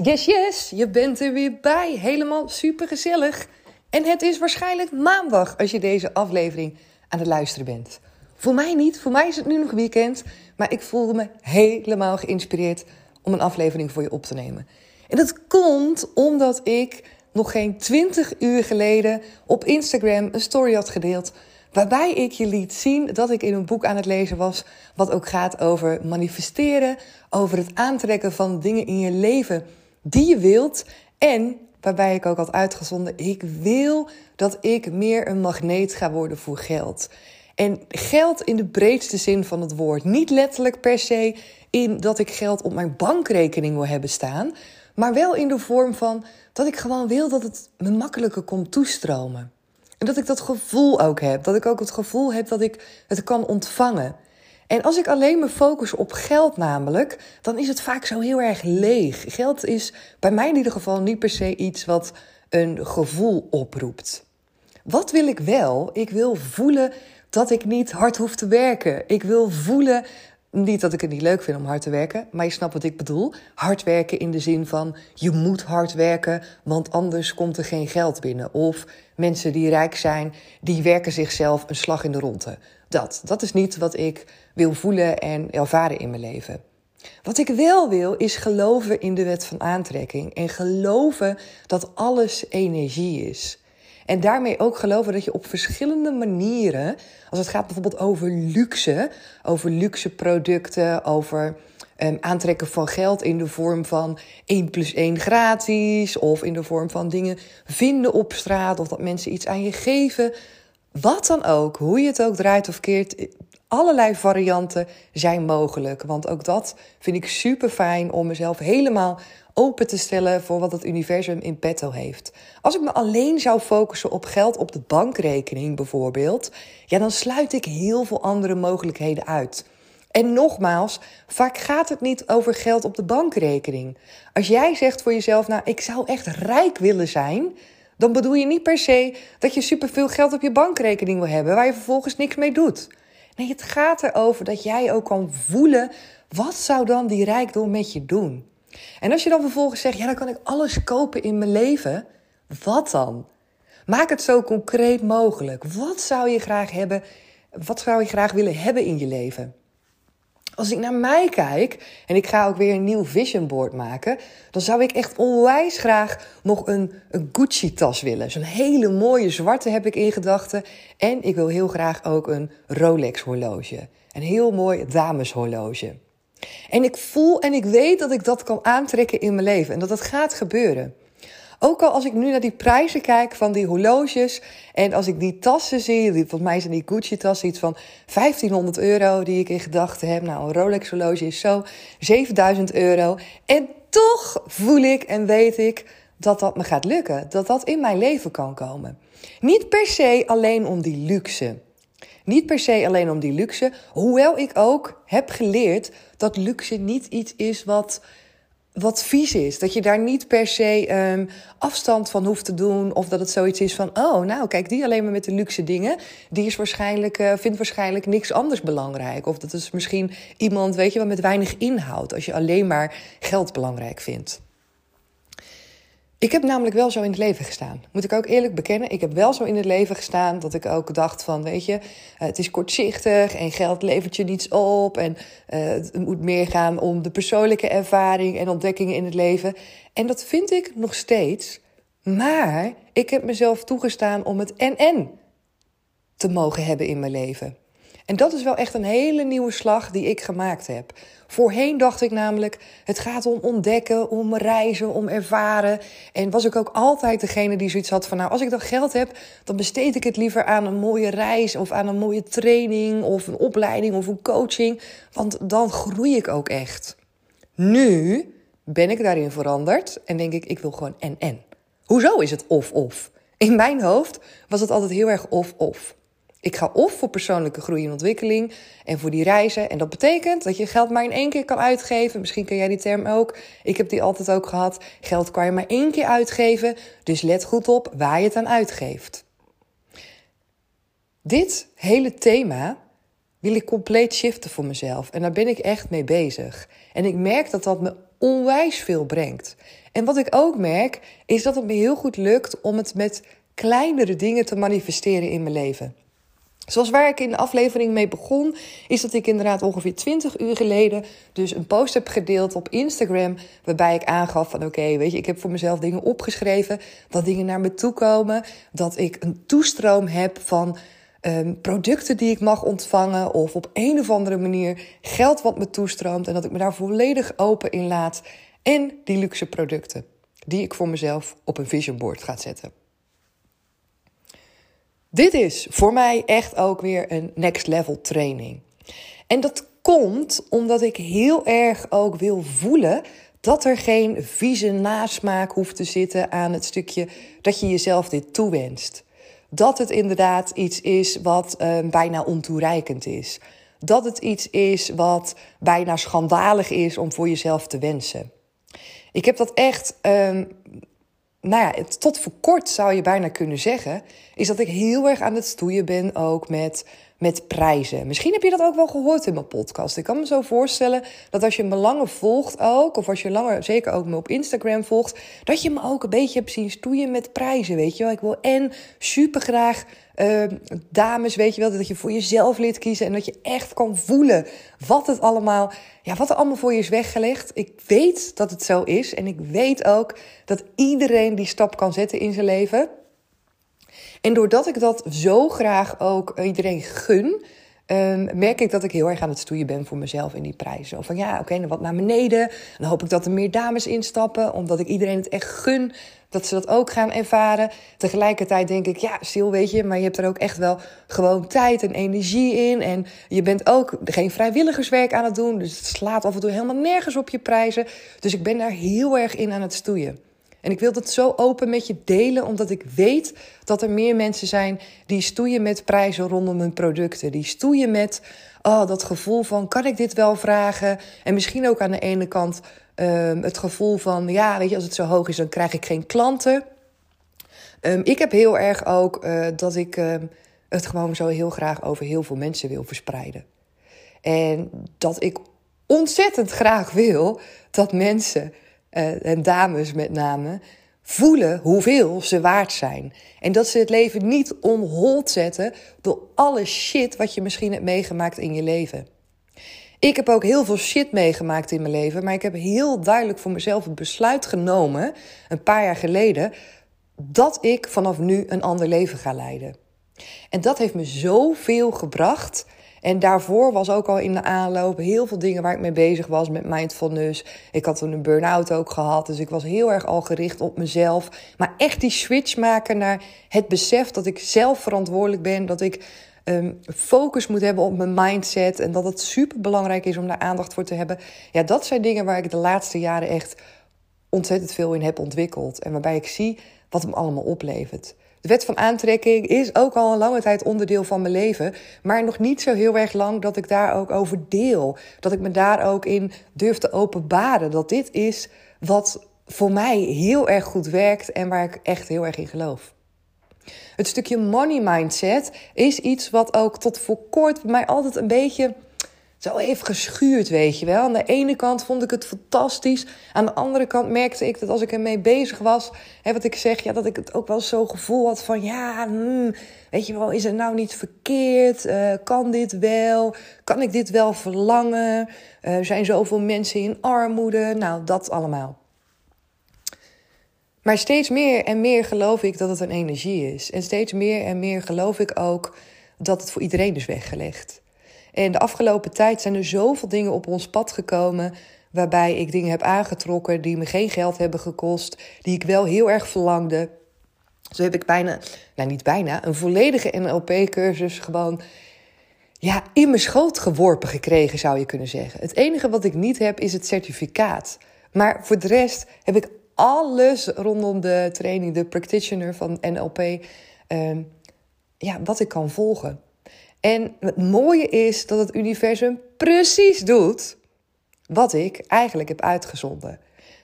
Yes, yes. Je bent er weer bij. Helemaal super gezellig. En het is waarschijnlijk maandag als je deze aflevering aan het luisteren bent. Voor mij niet. Voor mij is het nu nog weekend. Maar ik voelde me helemaal geïnspireerd om een aflevering voor je op te nemen. En dat komt omdat ik nog geen 20 uur geleden op Instagram een story had gedeeld. Waarbij ik je liet zien dat ik in een boek aan het lezen was. Wat ook gaat over manifesteren. Over het aantrekken van dingen in je leven die je wilt. En waarbij ik ook had uitgezonden: ik wil dat ik meer een magneet ga worden voor geld. En geld in de breedste zin van het woord. Niet letterlijk per se in dat ik geld op mijn bankrekening wil hebben staan. Maar wel in de vorm van dat ik gewoon wil dat het me makkelijker komt toestromen. En dat ik dat gevoel ook heb. Dat ik ook het gevoel heb dat ik het kan ontvangen. En als ik alleen me focus op geld namelijk, dan is het vaak zo heel erg leeg. Geld is bij mij in ieder geval niet per se iets wat een gevoel oproept. Wat wil ik wel? Ik wil voelen dat ik niet hard hoef te werken. Ik wil voelen niet dat ik het niet leuk vind om hard te werken, maar je snapt wat ik bedoel. Hard werken in de zin van je moet hard werken, want anders komt er geen geld binnen. Of mensen die rijk zijn, die werken zichzelf een slag in de ronde. Dat, dat is niet wat ik wil voelen en ervaren in mijn leven. Wat ik wel wil, is geloven in de wet van aantrekking en geloven dat alles energie is. En daarmee ook geloven dat je op verschillende manieren, als het gaat bijvoorbeeld over luxe, over luxe producten, over um, aantrekken van geld in de vorm van 1 plus 1 gratis, of in de vorm van dingen vinden op straat, of dat mensen iets aan je geven. Wat dan ook, hoe je het ook draait of keert, allerlei varianten zijn mogelijk. Want ook dat vind ik super fijn om mezelf helemaal open te stellen voor wat het universum in petto heeft. Als ik me alleen zou focussen op geld op de bankrekening bijvoorbeeld, ja, dan sluit ik heel veel andere mogelijkheden uit. En nogmaals, vaak gaat het niet over geld op de bankrekening. Als jij zegt voor jezelf, nou, ik zou echt rijk willen zijn, dan bedoel je niet per se dat je superveel geld op je bankrekening wil hebben, waar je vervolgens niks mee doet. Nee, het gaat erover dat jij ook kan voelen, wat zou dan die rijkdom met je doen? En als je dan vervolgens zegt, ja, dan kan ik alles kopen in mijn leven. Wat dan? Maak het zo concreet mogelijk. Wat zou je graag hebben? Wat zou je graag willen hebben in je leven? Als ik naar mij kijk en ik ga ook weer een nieuw vision board maken, dan zou ik echt onwijs graag nog een, een Gucci-tas willen. Zo'n hele mooie zwarte heb ik in gedachten. En ik wil heel graag ook een Rolex-horloge. Een heel mooi dameshorloge. En ik voel en ik weet dat ik dat kan aantrekken in mijn leven en dat het gaat gebeuren. Ook al als ik nu naar die prijzen kijk van die horloges en als ik die tassen zie, volgens mij zijn die Gucci-tassen iets van 1500 euro die ik in gedachten heb. Nou, een Rolex horloge is zo 7000 euro. En toch voel ik en weet ik dat dat me gaat lukken, dat dat in mijn leven kan komen. Niet per se alleen om die luxe. Niet per se alleen om die luxe, hoewel ik ook heb geleerd dat luxe niet iets is wat wat vies is. Dat je daar niet per se um, afstand van hoeft te doen. Of dat het zoiets is van: oh, nou, kijk, die alleen maar met de luxe dingen. Die is waarschijnlijk, uh, vindt waarschijnlijk niks anders belangrijk. Of dat is misschien iemand, weet je wel, met weinig inhoud. Als je alleen maar geld belangrijk vindt. Ik heb namelijk wel zo in het leven gestaan. Moet ik ook eerlijk bekennen. Ik heb wel zo in het leven gestaan dat ik ook dacht van, weet je, eh, het is kortzichtig en geld levert je niets op. En uh, het moet meer gaan om de persoonlijke ervaring en ontdekkingen in het leven. En dat vind ik nog steeds. Maar ik heb mezelf toegestaan om het en-en te mogen hebben in mijn leven. En dat is wel echt een hele nieuwe slag die ik gemaakt heb. Voorheen dacht ik namelijk, het gaat om ontdekken, om reizen, om ervaren. En was ik ook altijd degene die zoiets had van, nou, als ik dan geld heb, dan besteed ik het liever aan een mooie reis of aan een mooie training of een opleiding of een coaching. Want dan groei ik ook echt. Nu ben ik daarin veranderd en denk ik, ik wil gewoon en-en. Hoezo is het of-of? In mijn hoofd was het altijd heel erg of-of. Ik ga of voor persoonlijke groei en ontwikkeling en voor die reizen. En dat betekent dat je geld maar in één keer kan uitgeven. Misschien ken jij die term ook. Ik heb die altijd ook gehad. Geld kan je maar één keer uitgeven. Dus let goed op waar je het aan uitgeeft. Dit hele thema wil ik compleet shiften voor mezelf. En daar ben ik echt mee bezig. En ik merk dat dat me onwijs veel brengt. En wat ik ook merk, is dat het me heel goed lukt om het met kleinere dingen te manifesteren in mijn leven. Zoals waar ik in de aflevering mee begon, is dat ik inderdaad ongeveer 20 uur geleden dus een post heb gedeeld op Instagram. Waarbij ik aangaf van oké, weet je, ik heb voor mezelf dingen opgeschreven. Dat dingen naar me toe komen. Dat ik een toestroom heb van um, producten die ik mag ontvangen. Of op een of andere manier geld wat me toestroomt. En dat ik me daar volledig open in laat. En die luxe producten die ik voor mezelf op een vision board ga zetten. Dit is voor mij echt ook weer een next level training. En dat komt omdat ik heel erg ook wil voelen dat er geen vieze nasmaak hoeft te zitten aan het stukje dat je jezelf dit toewenst. Dat het inderdaad iets is wat uh, bijna ontoereikend is. Dat het iets is wat bijna schandalig is om voor jezelf te wensen. Ik heb dat echt uh, nou ja, tot voor kort zou je bijna kunnen zeggen, is dat ik heel erg aan het stoeien ben ook met, met prijzen. Misschien heb je dat ook wel gehoord in mijn podcast. Ik kan me zo voorstellen dat als je me langer volgt ook, of als je langer, zeker ook me op Instagram volgt, dat je me ook een beetje hebt zien stoeien met prijzen, weet je wel. Ik wil en super graag uh, dames, weet je wel, dat je voor jezelf leert kiezen en dat je echt kan voelen wat het allemaal, ja, wat er allemaal voor je is weggelegd. Ik weet dat het zo is en ik weet ook dat iedereen die stap kan zetten in zijn leven. En doordat ik dat zo graag ook iedereen gun, um, merk ik dat ik heel erg aan het stoeien ben voor mezelf in die prijzen. van ja, oké, dan wat naar beneden. Dan hoop ik dat er meer dames instappen, omdat ik iedereen het echt gun dat ze dat ook gaan ervaren. Tegelijkertijd denk ik, ja, stil weet je, maar je hebt er ook echt wel gewoon tijd en energie in. En je bent ook geen vrijwilligerswerk aan het doen. Dus het slaat af en toe helemaal nergens op je prijzen. Dus ik ben daar heel erg in aan het stoeien. En ik wil dat zo open met je delen, omdat ik weet dat er meer mensen zijn die stoeien met prijzen rondom hun producten. Die stoeien met oh, dat gevoel van: kan ik dit wel vragen? En misschien ook aan de ene kant um, het gevoel van: ja, weet je, als het zo hoog is, dan krijg ik geen klanten. Um, ik heb heel erg ook uh, dat ik um, het gewoon zo heel graag over heel veel mensen wil verspreiden. En dat ik ontzettend graag wil dat mensen uh, en dames met name, voelen hoeveel ze waard zijn. En dat ze het leven niet onhold zetten door alle shit wat je misschien hebt meegemaakt in je leven. Ik heb ook heel veel shit meegemaakt in mijn leven, maar ik heb heel duidelijk voor mezelf het besluit genomen, een paar jaar geleden, dat ik vanaf nu een ander leven ga leiden. En dat heeft me zoveel gebracht. En daarvoor was ook al in de aanloop heel veel dingen waar ik mee bezig was met mindfulness. Ik had toen een burn-out ook gehad, dus ik was heel erg al gericht op mezelf. Maar echt die switch maken naar het besef dat ik zelf verantwoordelijk ben, dat ik um, focus moet hebben op mijn mindset en dat het super belangrijk is om daar aandacht voor te hebben. Ja, dat zijn dingen waar ik de laatste jaren echt ontzettend veel in heb ontwikkeld en waarbij ik zie wat hem allemaal oplevert. De wet van aantrekking is ook al een lange tijd onderdeel van mijn leven. Maar nog niet zo heel erg lang dat ik daar ook over deel. Dat ik me daar ook in durf te openbaren. Dat dit is wat voor mij heel erg goed werkt en waar ik echt heel erg in geloof. Het stukje money mindset is iets wat ook tot voor kort bij mij altijd een beetje zo heeft geschuurd, weet je wel. Aan de ene kant vond ik het fantastisch. Aan de andere kant merkte ik dat als ik ermee bezig was, hè, wat ik zeg, ja, dat ik het ook wel zo gevoel had van, ja, hmm, weet je wel, is het nou niet verkeerd? Uh, kan dit wel? Kan ik dit wel verlangen? Uh, er zijn zoveel mensen in armoede. Nou, dat allemaal. Maar steeds meer en meer geloof ik dat het een energie is. En steeds meer en meer geloof ik ook dat het voor iedereen is weggelegd. En de afgelopen tijd zijn er zoveel dingen op ons pad gekomen. Waarbij ik dingen heb aangetrokken die me geen geld hebben gekost. Die ik wel heel erg verlangde. Zo heb ik bijna, nou niet bijna, een volledige NLP-cursus gewoon ja, in mijn schoot geworpen gekregen, zou je kunnen zeggen. Het enige wat ik niet heb is het certificaat. Maar voor de rest heb ik alles rondom de training, de practitioner van NLP, ehm, ja, wat ik kan volgen. En het mooie is dat het universum precies doet wat ik eigenlijk heb uitgezonden.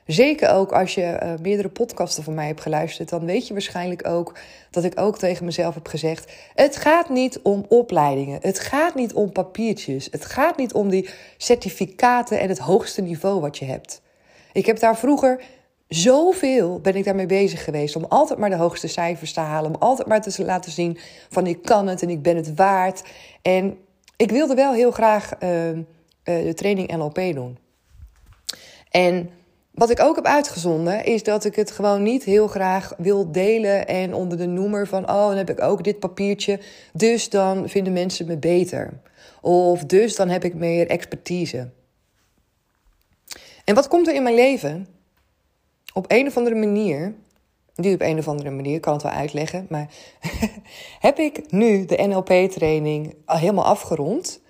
Zeker ook als je uh, meerdere podcasten van mij hebt geluisterd, dan weet je waarschijnlijk ook dat ik ook tegen mezelf heb gezegd: het gaat niet om opleidingen, het gaat niet om papiertjes, het gaat niet om die certificaten en het hoogste niveau wat je hebt. Ik heb daar vroeger zoveel ben ik daarmee bezig geweest om altijd maar de hoogste cijfers te halen, om altijd maar te laten zien van ik kan het en ik ben het waard. En ik wilde wel heel graag uh, uh, de training NLP doen. En wat ik ook heb uitgezonden is dat ik het gewoon niet heel graag wil delen en onder de noemer van oh dan heb ik ook dit papiertje, dus dan vinden mensen me beter. Of dus dan heb ik meer expertise. En wat komt er in mijn leven? Op een of andere manier, die op een of andere manier, kan het wel uitleggen, maar heb ik nu de NLP-training al helemaal afgerond.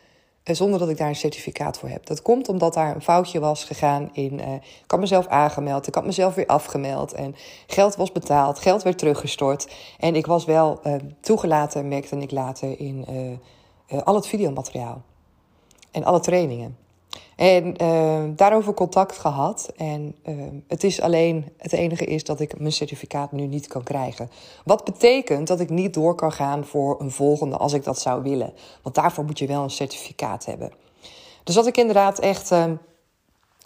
Eh, zonder dat ik daar een certificaat voor heb. Dat komt omdat daar een foutje was gegaan in. Uh, ik had mezelf aangemeld, ik had mezelf weer afgemeld. En geld was betaald, geld werd teruggestort. En ik was wel uh, toegelaten, merkte ik later, in al het videomateriaal. En alle trainingen. En uh, daarover contact gehad. En uh, het is alleen, het enige is dat ik mijn certificaat nu niet kan krijgen. Wat betekent dat ik niet door kan gaan voor een volgende als ik dat zou willen. Want daarvoor moet je wel een certificaat hebben. Dus als ik inderdaad echt uh,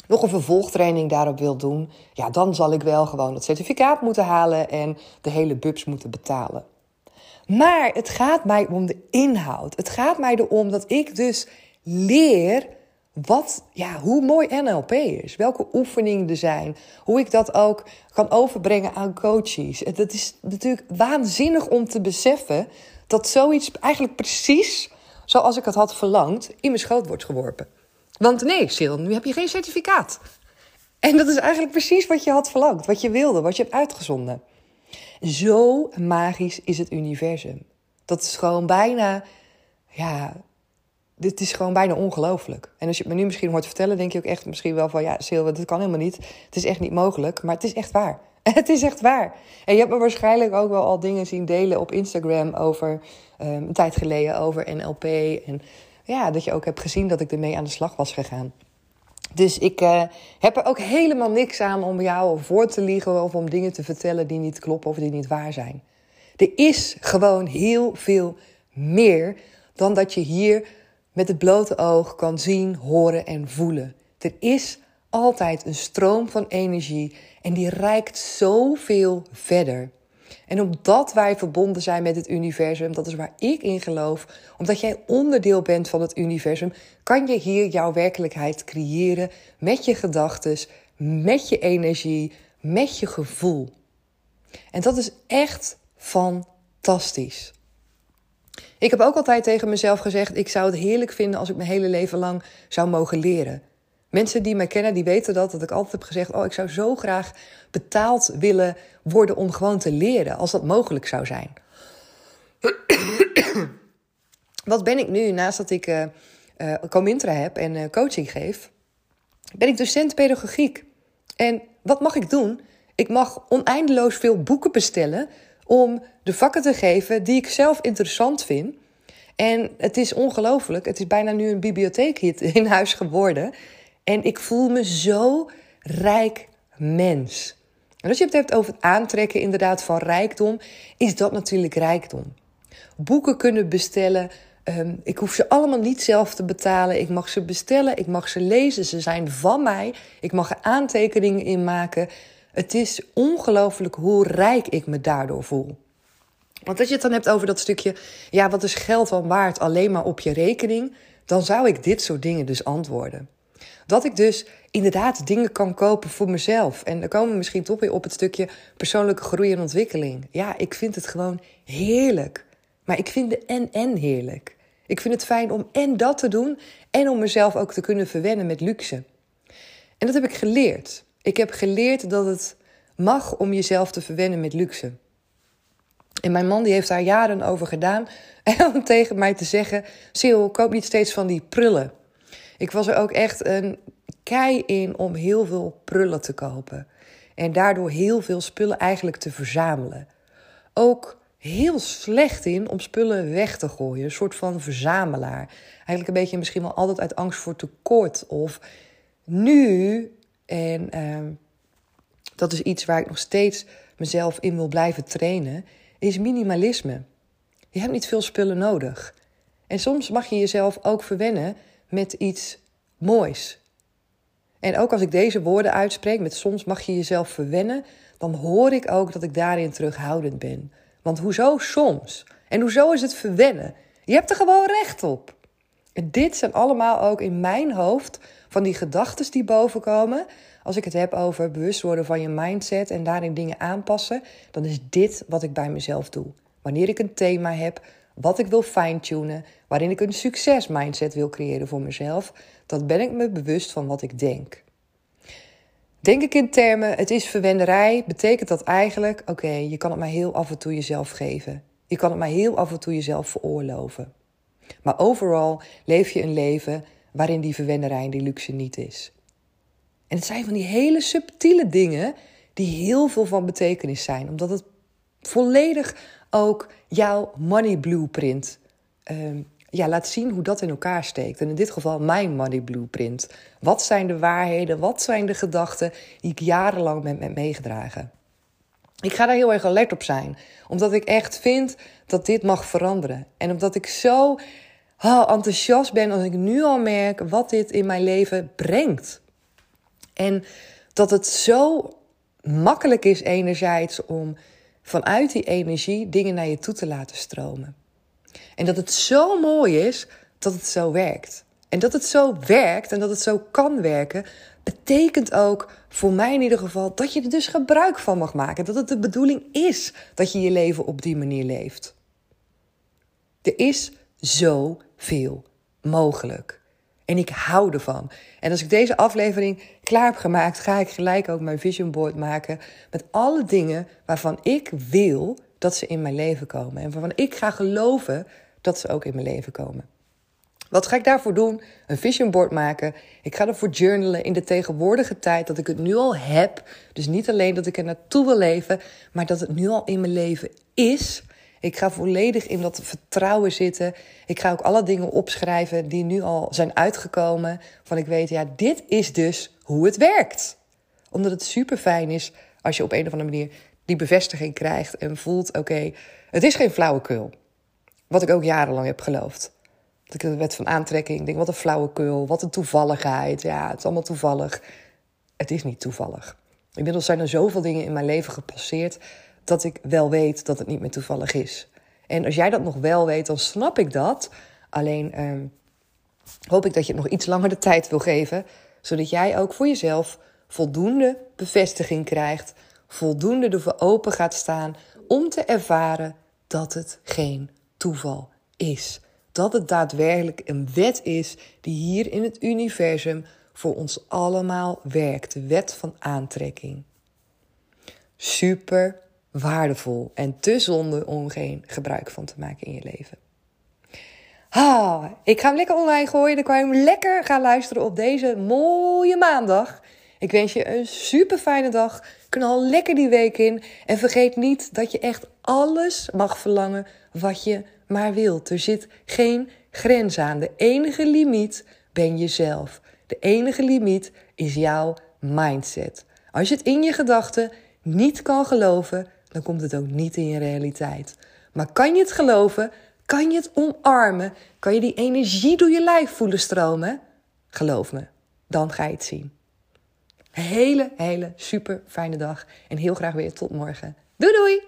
nog een vervolgtraining daarop wil doen, ja, dan zal ik wel gewoon het certificaat moeten halen en de hele bubs moeten betalen. Maar het gaat mij om de inhoud. Het gaat mij erom dat ik dus leer wat, ja, hoe mooi NLP is. Welke oefeningen er zijn. Hoe ik dat ook kan overbrengen aan coaches. Het is natuurlijk waanzinnig om te beseffen dat zoiets eigenlijk precies zoals ik het had verlangd in mijn schoot wordt geworpen. Want nee, Sil, nu heb je geen certificaat. En dat is eigenlijk precies wat je had verlangd, wat je wilde, wat je hebt uitgezonden. Zo magisch is het universum. Dat is gewoon bijna, ja, dit is gewoon bijna ongelooflijk. En als je het me nu misschien hoort vertellen, denk je ook echt misschien wel van... ja, Silva, dat kan helemaal niet. Het is echt niet mogelijk, maar het is echt waar. Het is echt waar. En je hebt me waarschijnlijk ook wel al dingen zien delen op Instagram... over um, een tijd geleden over NLP. En ja, dat je ook hebt gezien dat ik ermee aan de slag was gegaan. Dus ik uh, heb er ook helemaal niks aan om jou voor te liegen... of om dingen te vertellen die niet kloppen of die niet waar zijn. Er is gewoon heel veel meer dan dat je hier met het blote oog kan zien, horen en voelen. Er is altijd een stroom van energie en die reikt zoveel verder. En omdat wij verbonden zijn met het universum, dat is waar ik in geloof, omdat jij onderdeel bent van het universum, kan je hier jouw werkelijkheid creëren met je gedachten, met je energie, met je gevoel. En dat is echt fantastisch. Ik heb ook altijd tegen mezelf gezegd: ik zou het heerlijk vinden als ik mijn hele leven lang zou mogen leren. Mensen die mij kennen, die weten dat, dat ik altijd heb gezegd: Oh, ik zou zo graag betaald willen worden om gewoon te leren, als dat mogelijk zou zijn. Wat ben ik nu, naast dat ik uh, Comintra heb en uh, coaching geef, ben ik docent pedagogiek. En wat mag ik doen? Ik mag oneindeloos veel boeken bestellen om de vakken te geven die ik zelf interessant vind. En het is ongelooflijk. Het is bijna nu een bibliotheek hier in huis geworden. En ik voel me zo rijk mens. En als je het hebt over het aantrekken inderdaad van rijkdom, is dat natuurlijk rijkdom. Boeken kunnen bestellen. Um, ik hoef ze allemaal niet zelf te betalen. Ik mag ze bestellen, ik mag ze lezen. Ze zijn van mij. Ik mag er aantekeningen in maken. Het is ongelooflijk hoe rijk ik me daardoor voel. Want als je het dan hebt over dat stukje, ja, wat is geld dan waard alleen maar op je rekening? Dan zou ik dit soort dingen dus antwoorden. Dat ik dus inderdaad dingen kan kopen voor mezelf. En dan komen we misschien toch weer op het stukje persoonlijke groei en ontwikkeling. Ja, ik vind het gewoon heerlijk. Maar ik vind de en-en heerlijk. Ik vind het fijn om en dat te doen en om mezelf ook te kunnen verwennen met luxe. En dat heb ik geleerd. Ik heb geleerd dat het mag om jezelf te verwennen met luxe. En mijn man die heeft daar jaren over gedaan. Om tegen mij te zeggen: Sil, koop niet steeds van die prullen. Ik was er ook echt een kei in om heel veel prullen te kopen. En daardoor heel veel spullen eigenlijk te verzamelen. Ook heel slecht in om spullen weg te gooien. Een soort van verzamelaar. Eigenlijk een beetje misschien wel altijd uit angst voor tekort. Of nu, en uh, dat is iets waar ik nog steeds mezelf in wil blijven trainen, is minimalisme. Je hebt niet veel spullen nodig. En soms mag je jezelf ook verwennen met iets moois. En ook als ik deze woorden uitspreek, met soms mag je jezelf verwennen, dan hoor ik ook dat ik daarin terughoudend ben. Want hoezo soms? En hoezo is het verwennen? Je hebt er gewoon recht op. Dit zijn allemaal ook in mijn hoofd van die gedachten die bovenkomen. Als ik het heb over bewust worden van je mindset en daarin dingen aanpassen, dan is dit wat ik bij mezelf doe. Wanneer ik een thema heb, wat ik wil fine-tunen, waarin ik een succes-mindset wil creëren voor mezelf, dan ben ik me bewust van wat ik denk. Denk ik in termen, het is verwenderij, betekent dat eigenlijk, oké, je kan het maar heel af en toe jezelf geven. Je kan het maar heel af en toe jezelf veroorloven. Maar overal leef je een leven waarin die verwenderij en die luxe niet is. En het zijn van die hele subtiele dingen die heel veel van betekenis zijn, omdat het volledig ook jouw money blueprint um, ja, laat zien hoe dat in elkaar steekt. En in dit geval mijn money blueprint. Wat zijn de waarheden, wat zijn de gedachten die ik jarenlang met me meegedragen? Ik ga daar heel erg alert op zijn, omdat ik echt vind dat dit mag veranderen. En omdat ik zo oh, enthousiast ben als ik nu al merk wat dit in mijn leven brengt. En dat het zo makkelijk is enerzijds om vanuit die energie dingen naar je toe te laten stromen. En dat het zo mooi is dat het zo werkt. En dat het zo werkt en dat het zo kan werken, betekent ook voor mij in ieder geval dat je er dus gebruik van mag maken. Dat het de bedoeling is dat je je leven op die manier leeft. Er is zoveel mogelijk. En ik hou ervan. En als ik deze aflevering klaar heb gemaakt, ga ik gelijk ook mijn vision board maken met alle dingen waarvan ik wil dat ze in mijn leven komen. En waarvan ik ga geloven dat ze ook in mijn leven komen. Wat ga ik daarvoor doen? Een vision board maken. Ik ga ervoor journalen in de tegenwoordige tijd dat ik het nu al heb. Dus niet alleen dat ik er naartoe wil leven, maar dat het nu al in mijn leven is. Ik ga volledig in dat vertrouwen zitten. Ik ga ook alle dingen opschrijven die nu al zijn uitgekomen. Van ik weet, ja, dit is dus hoe het werkt. Omdat het super fijn is als je op een of andere manier die bevestiging krijgt en voelt: oké, het is geen flauwekul. Wat ik ook jarenlang heb geloofd. Dat ik de wet van aantrekking denk: wat een flauwekul, wat een toevalligheid. Ja, het is allemaal toevallig. Het is niet toevallig. Inmiddels zijn er zoveel dingen in mijn leven gepasseerd dat ik wel weet dat het niet meer toevallig is. En als jij dat nog wel weet, dan snap ik dat. Alleen ehm, hoop ik dat je het nog iets langer de tijd wil geven, zodat jij ook voor jezelf voldoende bevestiging krijgt voldoende ervoor open gaat staan om te ervaren dat het geen toeval is. Dat het daadwerkelijk een wet is die hier in het universum voor ons allemaal werkt. De wet van aantrekking. Super waardevol en te zonde om geen gebruik van te maken in je leven. Ah, ik ga hem lekker online gooien. Dan kan je lekker gaan luisteren op deze mooie maandag. Ik wens je een super fijne dag. Knal lekker die week in. En vergeet niet dat je echt alles mag verlangen wat je maar wilt. Er zit geen grens aan. De enige limiet ben jezelf. De enige limiet is jouw mindset. Als je het in je gedachten niet kan geloven, dan komt het ook niet in je realiteit. Maar kan je het geloven? Kan je het omarmen? Kan je die energie door je lijf voelen stromen? Geloof me, dan ga je het zien. Hele, hele super fijne dag en heel graag weer tot morgen. Doei doei!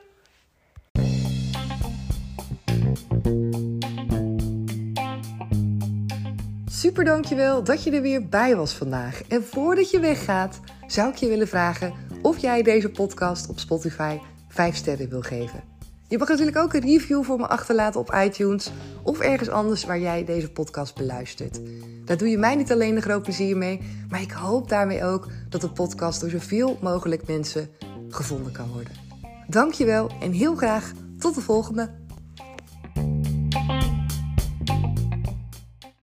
Super dankjewel dat je er weer bij was vandaag. En voordat je weggaat, zou ik je willen vragen of jij deze podcast op Spotify 5 sterren wil geven. Je mag natuurlijk ook een review voor me achterlaten op iTunes of ergens anders waar jij deze podcast beluistert. Daar doe je mij niet alleen een groot plezier mee, maar ik hoop daarmee ook dat de podcast door zoveel mogelijk mensen gevonden kan worden. Dankjewel en heel graag tot de volgende